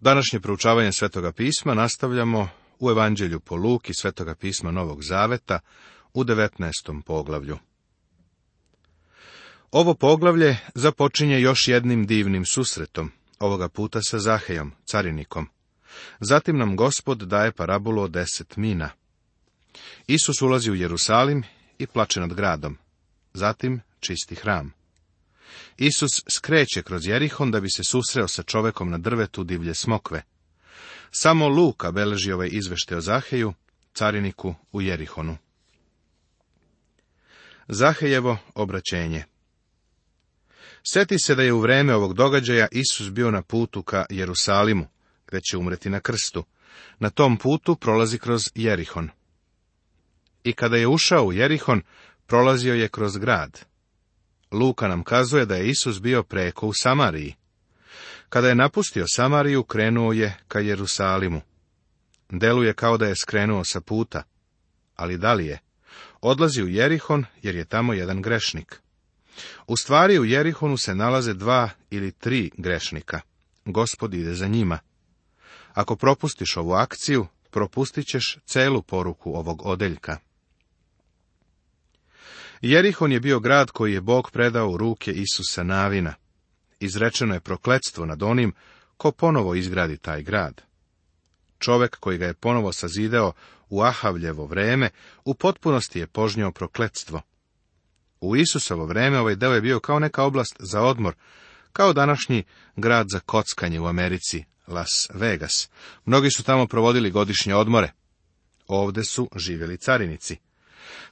Današnje proučavanje Svetoga pisma nastavljamo u Evanđelju po Luki Svetoga pisma Novog Zaveta u 19. poglavlju. Ovo poglavlje započinje još jednim divnim susretom, ovoga puta sa Zahejom, carinikom. Zatim nam gospod daje parabolu o deset mina. Isus ulazi u Jerusalim i plače nad gradom. Zatim čisti hram. Isus skreće kroz Jerihon da bi se susreo sa čovekom na drvetu divlje smokve. Samo Luka beleži ovaj izvešte o Zaheju, cariniku u Jerihonu. Zahejevo obraćenje Sjeti se da je u vreme ovog događaja Isus bio na putu ka Jerusalimu, gde će umreti na krstu. Na tom putu prolazi kroz Jerihon. I kada je ušao u Jerihon, prolazio je kroz grad. Luka nam kazuje da je Isus bio preko u Samariji. Kada je napustio Samariju, krenuo je ka Jerusalimu. Deluje kao da je skrenuo sa puta. Ali da li je? Odlazi u Jerihon, jer je tamo jedan grešnik. U stvari u Jerihonu se nalaze dva ili tri grešnika. Gospod ide za njima. Ako propustiš ovu akciju, propustit ćeš celu poruku ovog odeljka. Jerihon je bio grad koji je Bog predao u ruke Isusa Navina. Izrečeno je prokletstvo nad onim ko ponovo izgradi taj grad. Čovek koji ga je ponovo sazideo u Ahavljevo vreme, u potpunosti je požnjao prokletstvo. U Isusovo vreme ovaj deo je bio kao neka oblast za odmor, kao današnji grad za kockanje u Americi, Las Vegas. Mnogi su tamo provodili godišnje odmore. Ovde su živjeli carinici.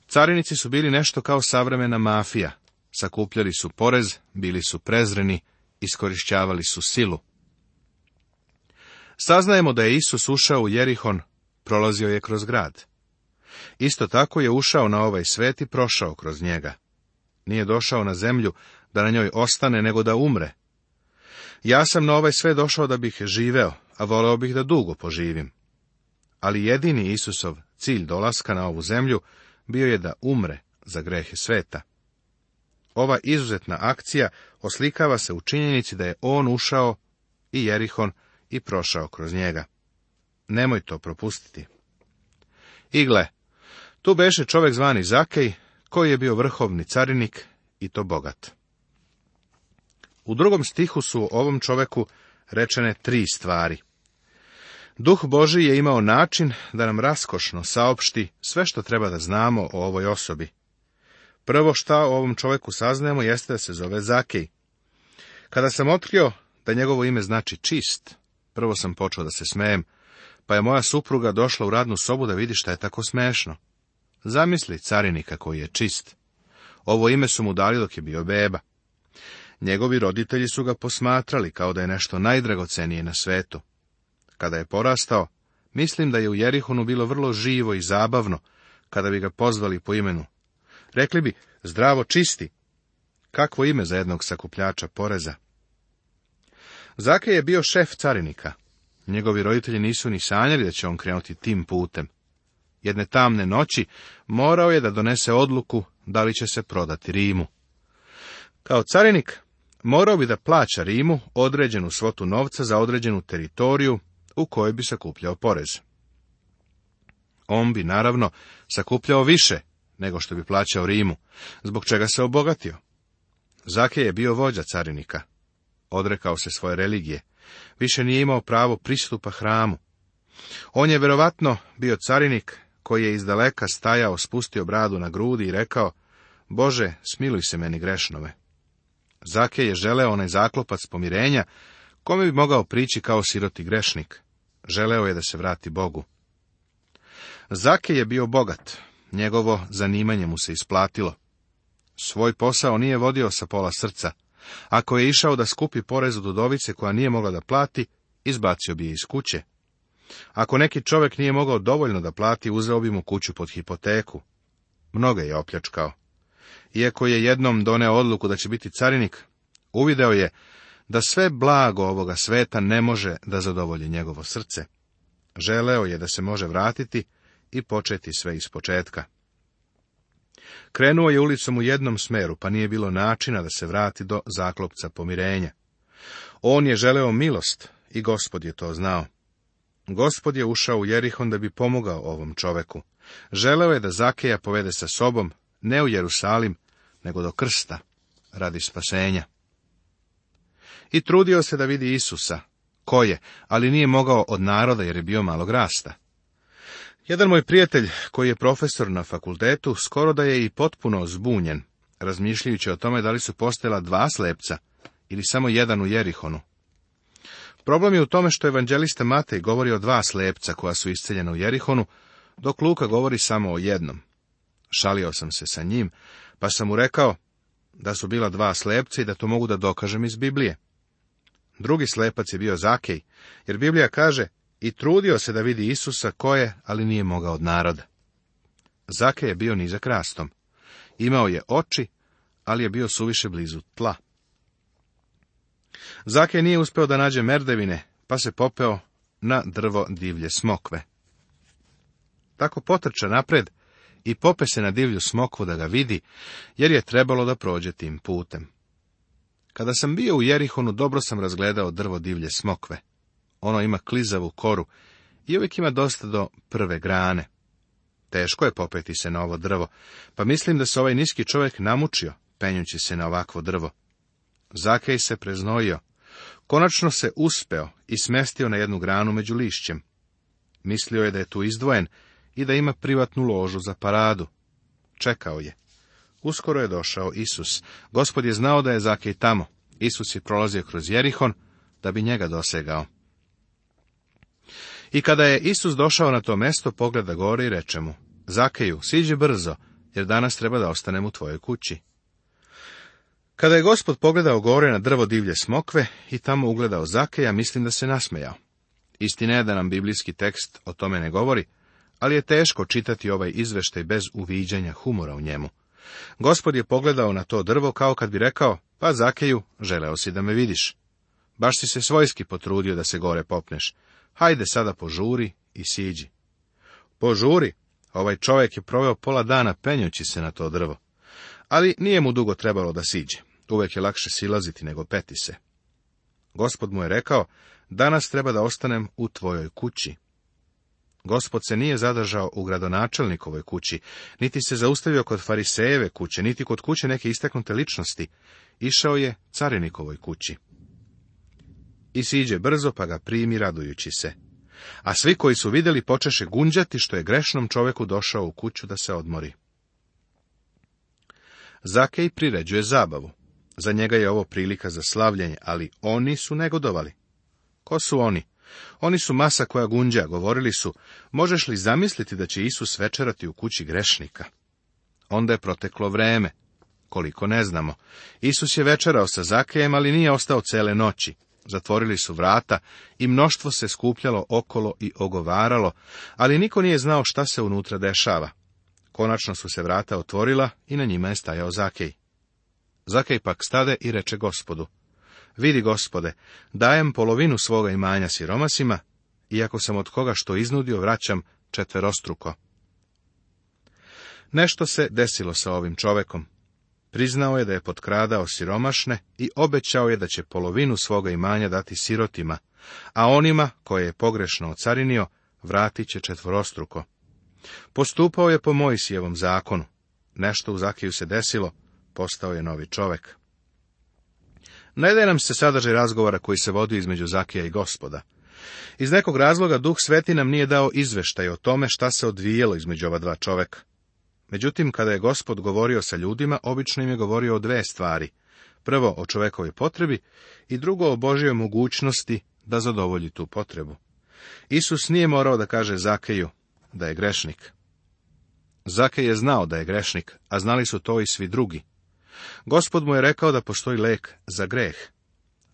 Carinici su bili nešto kao savremena mafija. Sakupljali su porez, bili su prezreni, iskorišćavali su silu. Saznajemo da je Isus ušao u Jerihon, prolazio je kroz grad. Isto tako je ušao na ovaj svet i prošao kroz njega. Nije došao na zemlju da na njoj ostane, nego da umre. Ja sam na ovaj svet došao da bih živeo, a voleo bih da dugo poživim. Ali jedini Isusov cilj dolaska na ovu zemlju bio je da umre za grehe sveta. Ova izuzetna akcija oslikava se u činjenici da je on ušao i Jerihon i prošao kroz njega. Nemoj to propustiti. Igle, tu beše čovjek zvani Zakej, koji je bio vrhovni carinik i to bogat. U drugom stihu su ovom čoveku rečene tri stvari. Duh Boži je imao način da nam raskošno saopšti sve što treba da znamo o ovoj osobi. Prvo šta o ovom čoveku saznajemo jeste da se zove Zakej. Kada sam otkrio da njegovo ime znači čist, prvo sam počeo da se smejem, pa je moja supruga došla u radnu sobu da vidi šta je tako smešno. Zamisli carinika koji je čist. Ovo ime su mu dali dok je bio beba. Njegovi roditelji su ga posmatrali kao da je nešto najdragocenije na svetu. Kada je porastao, mislim da je u Jerihonu bilo vrlo živo i zabavno, kada bi ga pozvali po imenu. Rekli bi, zdravo čisti. Kakvo ime za jednog sakupljača poreza? Zake je bio šef carinika. Njegovi roditelji nisu ni sanjali da će on krenuti tim putem. Jedne tamne noći morao je da donese odluku da li će se prodati Rimu. Kao carinik morao bi da plaća Rimu određenu svotu novca za određenu teritoriju u kojoj bi sakupljao porez. On bi, naravno, sakupljao više nego što bi plaćao Rimu, zbog čega se obogatio. Zake je bio vođa carinika. Odrekao se svoje religije. Više nije imao pravo pristupa hramu. On je verovatno bio carinik koji je iz daleka stajao, spustio bradu na grudi i rekao, Bože, smiluj se meni grešnove. Zake je želeo onaj zaklopac pomirenja, kome bi mogao prići kao siroti grešnik. Želeo je da se vrati Bogu. Zake je bio bogat. Njegovo zanimanje mu se isplatilo. Svoj posao nije vodio sa pola srca. Ako je išao da skupi porez od udovice koja nije mogla da plati, izbacio bi je iz kuće. Ako neki čovjek nije mogao dovoljno da plati, uzeo bi mu kuću pod hipoteku. Mnoge je opljačkao. Iako je jednom doneo odluku da će biti carinik, uvideo je da sve blago ovoga sveta ne može da zadovolji njegovo srce. Želeo je da se može vratiti i početi sve iz početka. Krenuo je ulicom u jednom smeru, pa nije bilo načina da se vrati do zaklopca pomirenja. On je želeo milost i gospod je to znao. Gospod je ušao u Jerihon da bi pomogao ovom čoveku. Želeo je da Zakeja povede sa sobom, ne u Jerusalim, nego do krsta, radi spasenja. I trudio se da vidi Isusa, koje, ali nije mogao od naroda jer je bio malog rasta. Jedan moj prijatelj, koji je profesor na fakultetu, skoro da je i potpuno zbunjen, razmišljajući o tome da li su postojala dva slepca ili samo jedan u Jerihonu. Problem je u tome što evanđelista Matej govori o dva slepca koja su isceljena u Jerihonu, dok Luka govori samo o jednom. Šalio sam se sa njim, pa sam mu rekao da su bila dva slepca i da to mogu da dokažem iz Biblije. Drugi slepac je bio Zakej, jer Biblija kaže i trudio se da vidi Isusa koje, ali nije mogao od naroda. Zakej je bio nizak rastom. Imao je oči, ali je bio suviše blizu tla. Zakej nije uspeo da nađe merdevine, pa se popeo na drvo divlje smokve. Tako potrča napred i pope se na divlju smokvu da ga vidi, jer je trebalo da prođe tim putem. Kada sam bio u Jerihonu, dobro sam razgledao drvo divlje smokve. Ono ima klizavu koru i uvijek ima dosta do prve grane. Teško je popeti se na ovo drvo, pa mislim da se ovaj niski čovjek namučio, penjući se na ovakvo drvo. Zakej se preznojio. Konačno se uspeo i smestio na jednu granu među lišćem. Mislio je da je tu izdvojen i da ima privatnu ložu za paradu. Čekao je. Uskoro je došao Isus. Gospod je znao da je Zakej tamo. Isus je prolazio kroz Jerihon da bi njega dosegao. I kada je Isus došao na to mesto, pogleda gore i reče mu, Zakeju, siđi brzo, jer danas treba da ostanem u tvojoj kući. Kada je gospod pogledao gore na drvo divlje smokve i tamo ugledao Zakeja, mislim da se nasmejao. Istina je da nam biblijski tekst o tome ne govori, ali je teško čitati ovaj izveštaj bez uviđanja humora u njemu. Gospod je pogledao na to drvo kao kad bi rekao, pa Zakeju, želeo si da me vidiš. Baš si se svojski potrudio da se gore popneš. Hajde sada požuri i siđi. Požuri, ovaj čovjek je proveo pola dana penjući se na to drvo. Ali nije mu dugo trebalo da siđe. Uvijek je lakše silaziti nego peti se. Gospod mu je rekao, danas treba da ostanem u tvojoj kući. Gospod se nije zadržao u gradonačelnikovoj kući, niti se zaustavio kod farisejeve kuće, niti kod kuće neke isteknute ličnosti. Išao je carinikovoj kući. I siđe brzo, pa ga primi radujući se. A svi koji su vidjeli počeše gunđati što je grešnom čoveku došao u kuću da se odmori. Zakej priređuje zabavu. Za njega je ovo prilika za slavljenje, ali oni su negodovali. Ko su oni? Oni su masa koja gunđa, govorili su, možeš li zamisliti da će Isus večerati u kući grešnika? Onda je proteklo vreme. Koliko ne znamo. Isus je večerao sa Zakejem, ali nije ostao cele noći. Zatvorili su vrata i mnoštvo se skupljalo okolo i ogovaralo, ali niko nije znao šta se unutra dešava. Konačno su se vrata otvorila i na njima je stajao Zakej. Zakej pak stade i reče gospodu, Vidi, gospode, dajem polovinu svoga imanja siromasima, iako sam od koga što iznudio vraćam četverostruko. Nešto se desilo sa ovim čovekom. Priznao je da je potkradao siromašne i obećao je da će polovinu svoga imanja dati sirotima, a onima koje je pogrešno ocarinio vratit će četvorostruko. Postupao je po Mojsijevom zakonu. Nešto u Zakiju se desilo, postao je novi čovek. Ne nam se sadržaj razgovora koji se vodi između Zakija i gospoda. Iz nekog razloga Duh Sveti nam nije dao izveštaj o tome šta se odvijelo između ova dva čoveka. Međutim, kada je gospod govorio sa ljudima, obično im je govorio o dve stvari. Prvo o čovekovoj potrebi i drugo o Božjoj mogućnosti da zadovolji tu potrebu. Isus nije morao da kaže Zakeju da je grešnik. Zakej je znao da je grešnik, a znali su to i svi drugi. Gospod mu je rekao da postoji lek za greh.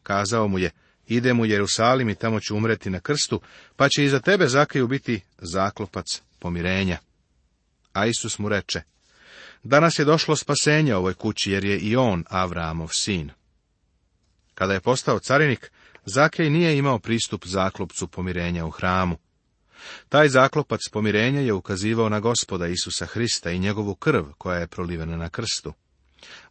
Kazao mu je, idem u Jerusalim i tamo ću umreti na krstu, pa će iza za tebe zakaju biti zaklopac pomirenja. A Isus mu reče, danas je došlo spasenje ovoj kući, jer je i on Avramov sin. Kada je postao carinik, Zakej nije imao pristup zaklopcu pomirenja u hramu. Taj zaklopac pomirenja je ukazivao na gospoda Isusa Hrista i njegovu krv koja je prolivena na krstu.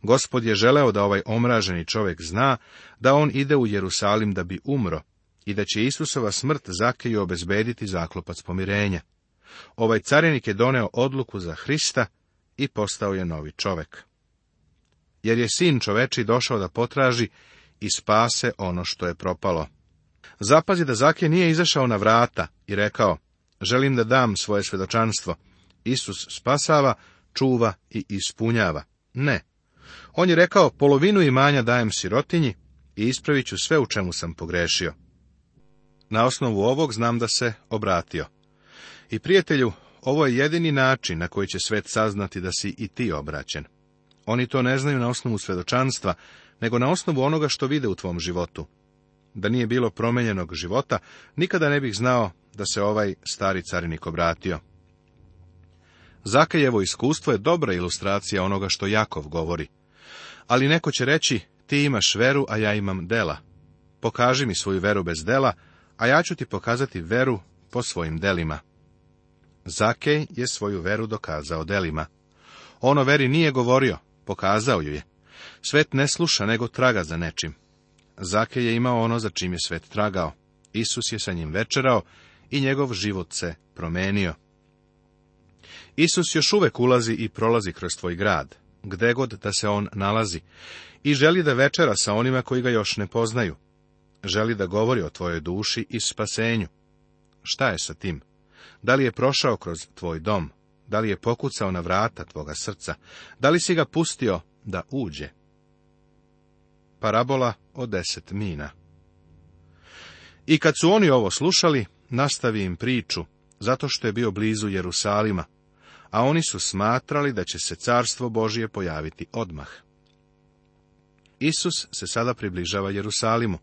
Gospod je želeo da ovaj omraženi čovjek zna da on ide u Jerusalim da bi umro i da će Isusova smrt Zakeju obezbediti zaklopac pomirenja. Ovaj carinik je doneo odluku za Hrista i postao je novi čovjek. Jer je sin čoveči došao da potraži i spase ono što je propalo. Zapazi da Zake nije izašao na vrata i rekao, želim da dam svoje svedočanstvo. Isus spasava, čuva i ispunjava. Ne, on je rekao, polovinu imanja dajem sirotinji i ispravit ću sve u čemu sam pogrešio. Na osnovu ovog znam da se obratio. I prijatelju, ovo je jedini način na koji će svet saznati da si i ti obraćen. Oni to ne znaju na osnovu svedočanstva, nego na osnovu onoga što vide u tvom životu. Da nije bilo promenjenog života, nikada ne bih znao da se ovaj stari carinik obratio. Zakajevo iskustvo je dobra ilustracija onoga što Jakov govori. Ali neko će reći, ti imaš veru, a ja imam dela. Pokaži mi svoju veru bez dela, a ja ću ti pokazati veru po svojim delima. Zakej je svoju veru dokazao delima. Ono veri nije govorio, pokazao ju je. Svet ne sluša, nego traga za nečim. Zakej je imao ono za čim je svet tragao. Isus je sa njim večerao i njegov život se promenio. Isus još uvek ulazi i prolazi kroz tvoj grad, gde god da se on nalazi, i želi da večera sa onima koji ga još ne poznaju. Želi da govori o tvojoj duši i spasenju. Šta je sa tim? Da li je prošao kroz tvoj dom? Da li je pokucao na vrata tvoga srca? Da li si ga pustio da uđe? Parabola o deset mina I kad su oni ovo slušali, nastavi im priču, zato što je bio blizu Jerusalima, a oni su smatrali da će se carstvo Božije pojaviti odmah. Isus se sada približava Jerusalimu.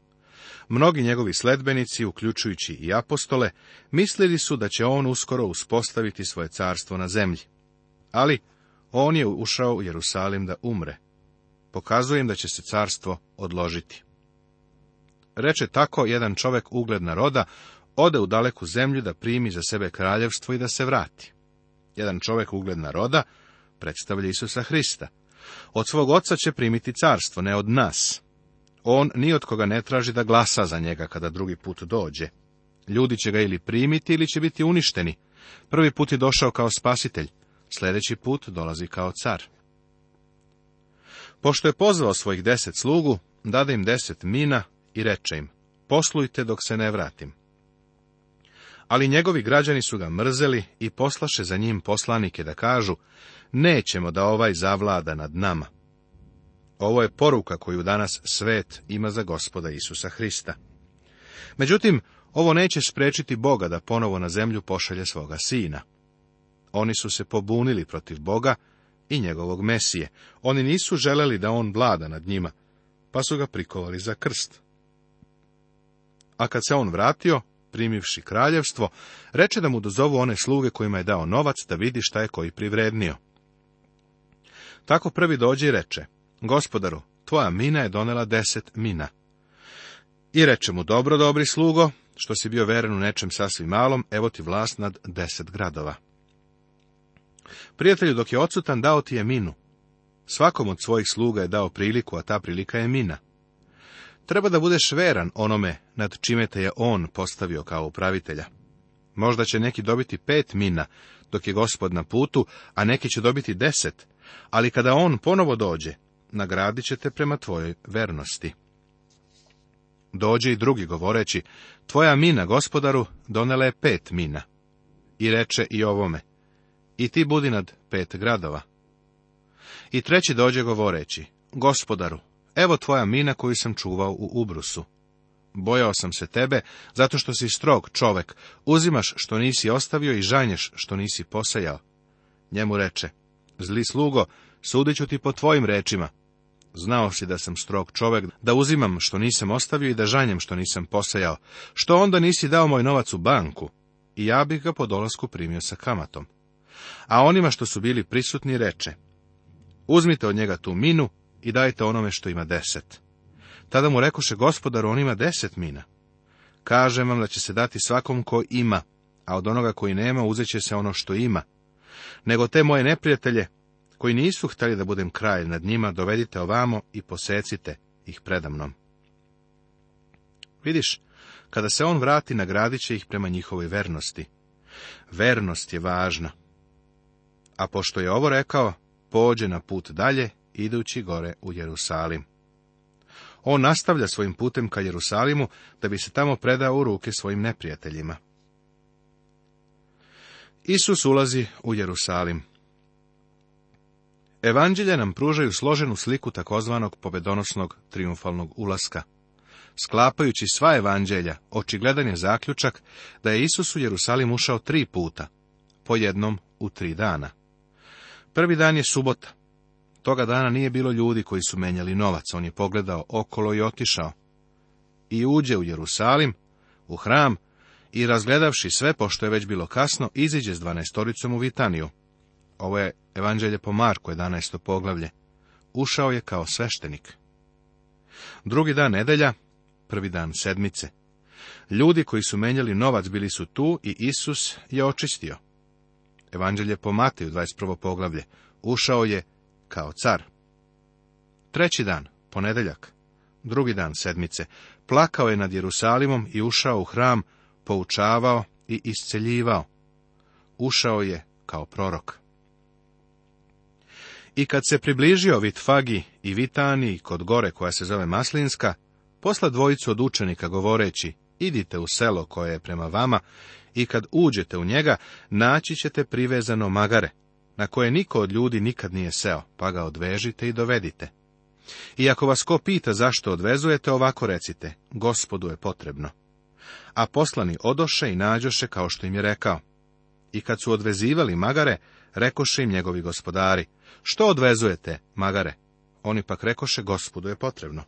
Mnogi njegovi sledbenici, uključujući i apostole, mislili su da će on uskoro uspostaviti svoje carstvo na zemlji. Ali on je ušao u Jerusalim da umre. Pokazujem da će se carstvo odložiti. Reče tako jedan čovek ugledna roda, ode u daleku zemlju da primi za sebe kraljevstvo i da se vrati jedan čovjek ugledna roda, predstavlja Isusa Hrista. Od svog oca će primiti carstvo, ne od nas. On ni od koga ne traži da glasa za njega kada drugi put dođe. Ljudi će ga ili primiti ili će biti uništeni. Prvi put je došao kao spasitelj, sljedeći put dolazi kao car. Pošto je pozvao svojih deset slugu, dade im deset mina i reče im, poslujte dok se ne vratim. Ali njegovi građani su ga mrzeli i poslaše za njim poslanike da kažu, nećemo da ovaj zavlada nad nama. Ovo je poruka koju danas svet ima za gospoda Isusa Hrista. Međutim, ovo neće sprečiti Boga da ponovo na zemlju pošalje svoga sina. Oni su se pobunili protiv Boga i njegovog Mesije. Oni nisu želeli da on vlada nad njima, pa su ga prikovali za krst. A kad se on vratio, primivši kraljevstvo, reče da mu dozovu one sluge kojima je dao novac da vidi šta je koji privrednio. Tako prvi dođe i reče, gospodaru, tvoja mina je donela deset mina. I reče mu, dobro, dobri slugo, što si bio veren u nečem sasvim malom, evo ti vlast nad deset gradova. Prijatelju, dok je odsutan, dao ti je minu. Svakom od svojih sluga je dao priliku, a ta prilika je mina. Treba da budeš veran onome nad čime te je on postavio kao upravitelja. Možda će neki dobiti pet mina, dok je gospod na putu, a neki će dobiti deset, ali kada on ponovo dođe, nagradit će te prema tvojoj vernosti. Dođe i drugi govoreći, tvoja mina, gospodaru, donela je pet mina. I reče i ovome, i ti budi nad pet gradova. I treći dođe govoreći, gospodaru, Evo tvoja mina koju sam čuvao u ubrusu. Bojao sam se tebe, zato što si strog čovek, uzimaš što nisi ostavio i žanješ što nisi posejao. Njemu reče, zli slugo, sudit ću ti po tvojim rečima. Znao si da sam strog čovek, da uzimam što nisam ostavio i da žanjem što nisam posejao. Što onda nisi dao moj novac u banku? I ja bih ga po dolasku primio sa kamatom. A onima što su bili prisutni reče, uzmite od njega tu minu i dajte onome što ima deset. Tada mu rekoše gospodar, on ima deset mina. Kažem vam da će se dati svakom ko ima, a od onoga koji nema uzet će se ono što ima. Nego te moje neprijatelje, koji nisu htjeli da budem kraj nad njima, dovedite ovamo i posecite ih predamnom. Vidiš, kada se on vrati, nagradit će ih prema njihovoj vernosti. Vernost je važna. A pošto je ovo rekao, pođe na put dalje idući gore u Jerusalim. On nastavlja svojim putem ka Jerusalimu, da bi se tamo predao u ruke svojim neprijateljima. Isus ulazi u Jerusalim. Evanđelje nam pružaju složenu sliku takozvanog pobedonosnog triumfalnog ulaska. Sklapajući sva evanđelja, očigledan je zaključak da je Isus u Jerusalim ušao tri puta, po jednom u tri dana. Prvi dan je subota, toga dana nije bilo ljudi koji su menjali novac, on je pogledao okolo i otišao. I uđe u Jerusalim, u hram, i razgledavši sve, pošto je već bilo kasno, iziđe s dvanaestoricom u Vitaniju. Ovo je evanđelje po Marku, 11. poglavlje. Ušao je kao sveštenik. Drugi dan nedelja, prvi dan sedmice. Ljudi koji su menjali novac bili su tu i Isus je očistio. Evanđelje po Mateju, 21. poglavlje. Ušao je kao car. Treći dan, ponedeljak, drugi dan sedmice, plakao je nad Jerusalimom i ušao u hram, poučavao i isceljivao. Ušao je kao prorok. I kad se približio Vitfagi i Vitani kod gore koja se zove Maslinska, posla dvojicu od učenika govoreći, idite u selo koje je prema vama i kad uđete u njega, naći ćete privezano magare, na koje niko od ljudi nikad nije seo, pa ga odvežite i dovedite. I ako vas ko pita zašto odvezujete, ovako recite, gospodu je potrebno. A poslani odoše i nađoše kao što im je rekao. I kad su odvezivali magare, rekoše im njegovi gospodari, što odvezujete, magare? Oni pak rekoše, gospodu je potrebno.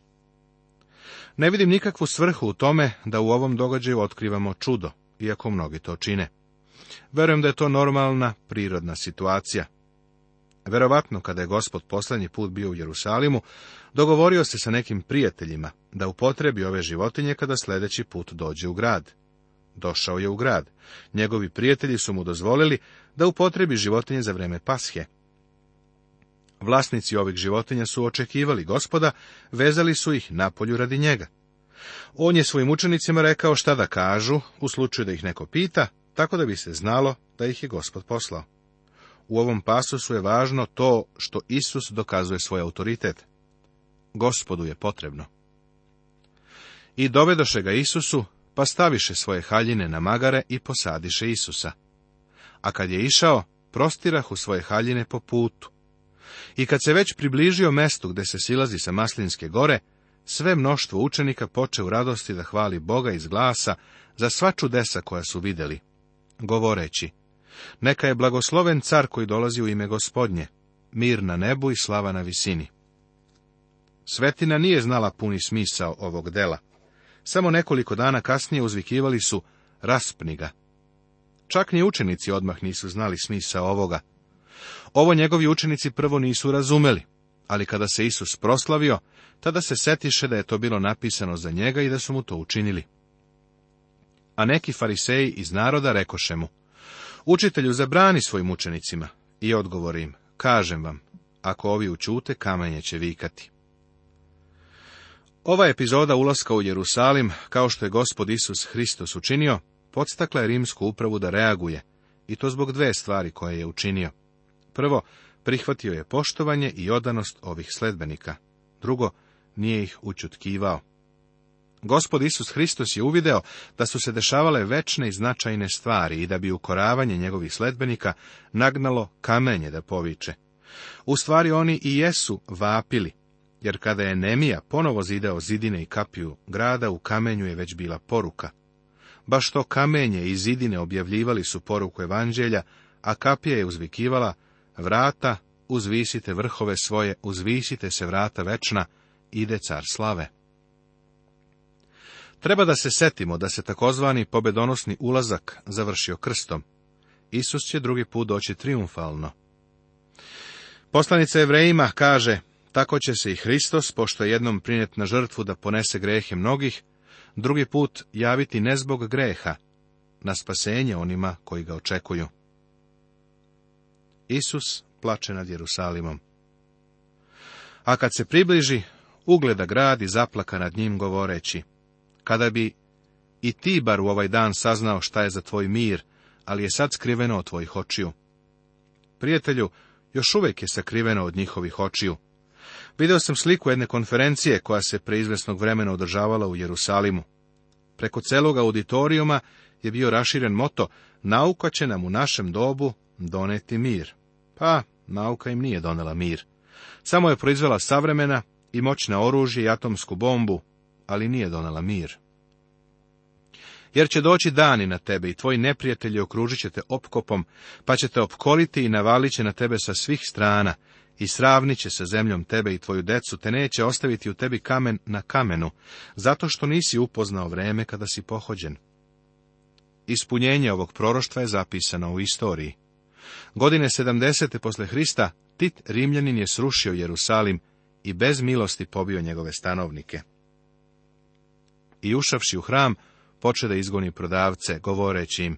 Ne vidim nikakvu svrhu u tome da u ovom događaju otkrivamo čudo, iako mnogi to čine. Verujem da je to normalna, prirodna situacija. Verovatno, kada je gospod poslednji put bio u Jerusalimu, dogovorio se sa nekim prijateljima da upotrebi ove životinje kada sljedeći put dođe u grad. Došao je u grad. Njegovi prijatelji su mu dozvolili da upotrebi životinje za vreme pashe. Vlasnici ovih životinja su očekivali gospoda, vezali su ih na polju radi njega. On je svojim učenicima rekao šta da kažu, u slučaju da ih neko pita, tako da bi se znalo da ih je gospod poslao. U ovom pasusu je važno to što Isus dokazuje svoj autoritet. Gospodu je potrebno. I dovedoše ga Isusu, pa staviše svoje haljine na magare i posadiše Isusa. A kad je išao, u svoje haljine po putu. I kad se već približio mestu gde se silazi sa Maslinske gore, sve mnoštvo učenika poče u radosti da hvali Boga iz glasa za sva čudesa koja su vidjeli govoreći, neka je blagosloven car koji dolazi u ime gospodnje, mir na nebu i slava na visini. Svetina nije znala puni smisao ovog dela. Samo nekoliko dana kasnije uzvikivali su raspniga. Čak ni učenici odmah nisu znali smisao ovoga. Ovo njegovi učenici prvo nisu razumeli, ali kada se Isus proslavio, tada se setiše da je to bilo napisano za njega i da su mu to učinili. A neki fariseji iz naroda rekoše mu, učitelju zabrani svojim učenicima. I odgovori im, kažem vam, ako ovi učute, kamenje će vikati. Ova epizoda ulaska u Jerusalim, kao što je gospod Isus Hristos učinio, podstakla je rimsku upravu da reaguje, i to zbog dve stvari koje je učinio. Prvo, prihvatio je poštovanje i odanost ovih sledbenika. Drugo, nije ih učutkivao. Gospod Isus Hristos je uvideo da su se dešavale večne i značajne stvari i da bi ukoravanje njegovih sledbenika nagnalo kamenje da poviče. U stvari oni i jesu vapili, jer kada je Nemija ponovo zidao zidine i kapiju grada, u kamenju je već bila poruka. Baš to kamenje i zidine objavljivali su poruku evanđelja, a kapija je uzvikivala, vrata, uzvisite vrhove svoje, uzvisite se vrata večna, ide car slave. Treba da se setimo da se takozvani pobedonosni ulazak završio krstom. Isus će drugi put doći triumfalno. Poslanica Evrejima kaže, tako će se i Hristos, pošto je jednom prinet na žrtvu da ponese grehe mnogih, drugi put javiti ne zbog greha, na spasenje onima koji ga očekuju. Isus plače nad Jerusalimom. A kad se približi, ugleda grad i zaplaka nad njim govoreći, kada bi i ti bar u ovaj dan saznao šta je za tvoj mir, ali je sad skriveno od tvojih očiju. Prijatelju, još uvijek je sakriveno od njihovih očiju. Video sam sliku jedne konferencije koja se preizvesnog vremena održavala u Jerusalimu. Preko celog auditorijuma je bio raširen moto, nauka će nam u našem dobu doneti mir. Pa, nauka im nije donela mir. Samo je proizvela savremena i moćna oružje i atomsku bombu, ali nije donala mir. Jer će doći dani na tebe i tvoji neprijatelji okružit će opkopom, pa će te opkoliti i navalit na tebe sa svih strana i sravnit će se zemljom tebe i tvoju decu, te neće ostaviti u tebi kamen na kamenu, zato što nisi upoznao vreme kada si pohođen. Ispunjenje ovog proroštva je zapisano u istoriji. Godine 70. posle Hrista, Tit Rimljanin je srušio Jerusalim i bez milosti pobio njegove stanovnike i ušavši u hram, poče da izgoni prodavce, govoreći im,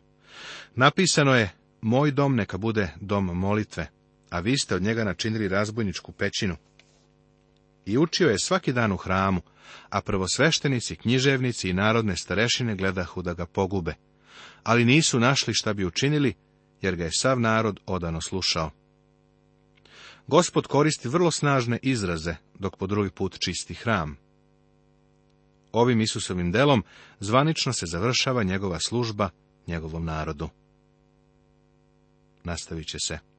napisano je, moj dom neka bude dom molitve, a vi ste od njega načinili razbojničku pećinu. I učio je svaki dan u hramu, a prvosveštenici, književnici i narodne starešine gledahu da ga pogube, ali nisu našli šta bi učinili, jer ga je sav narod odano slušao. Gospod koristi vrlo snažne izraze, dok po drugi put čisti hram. Ovim Isusovim delom zvanično se završava njegova služba njegovom narodu. Nastavit će se.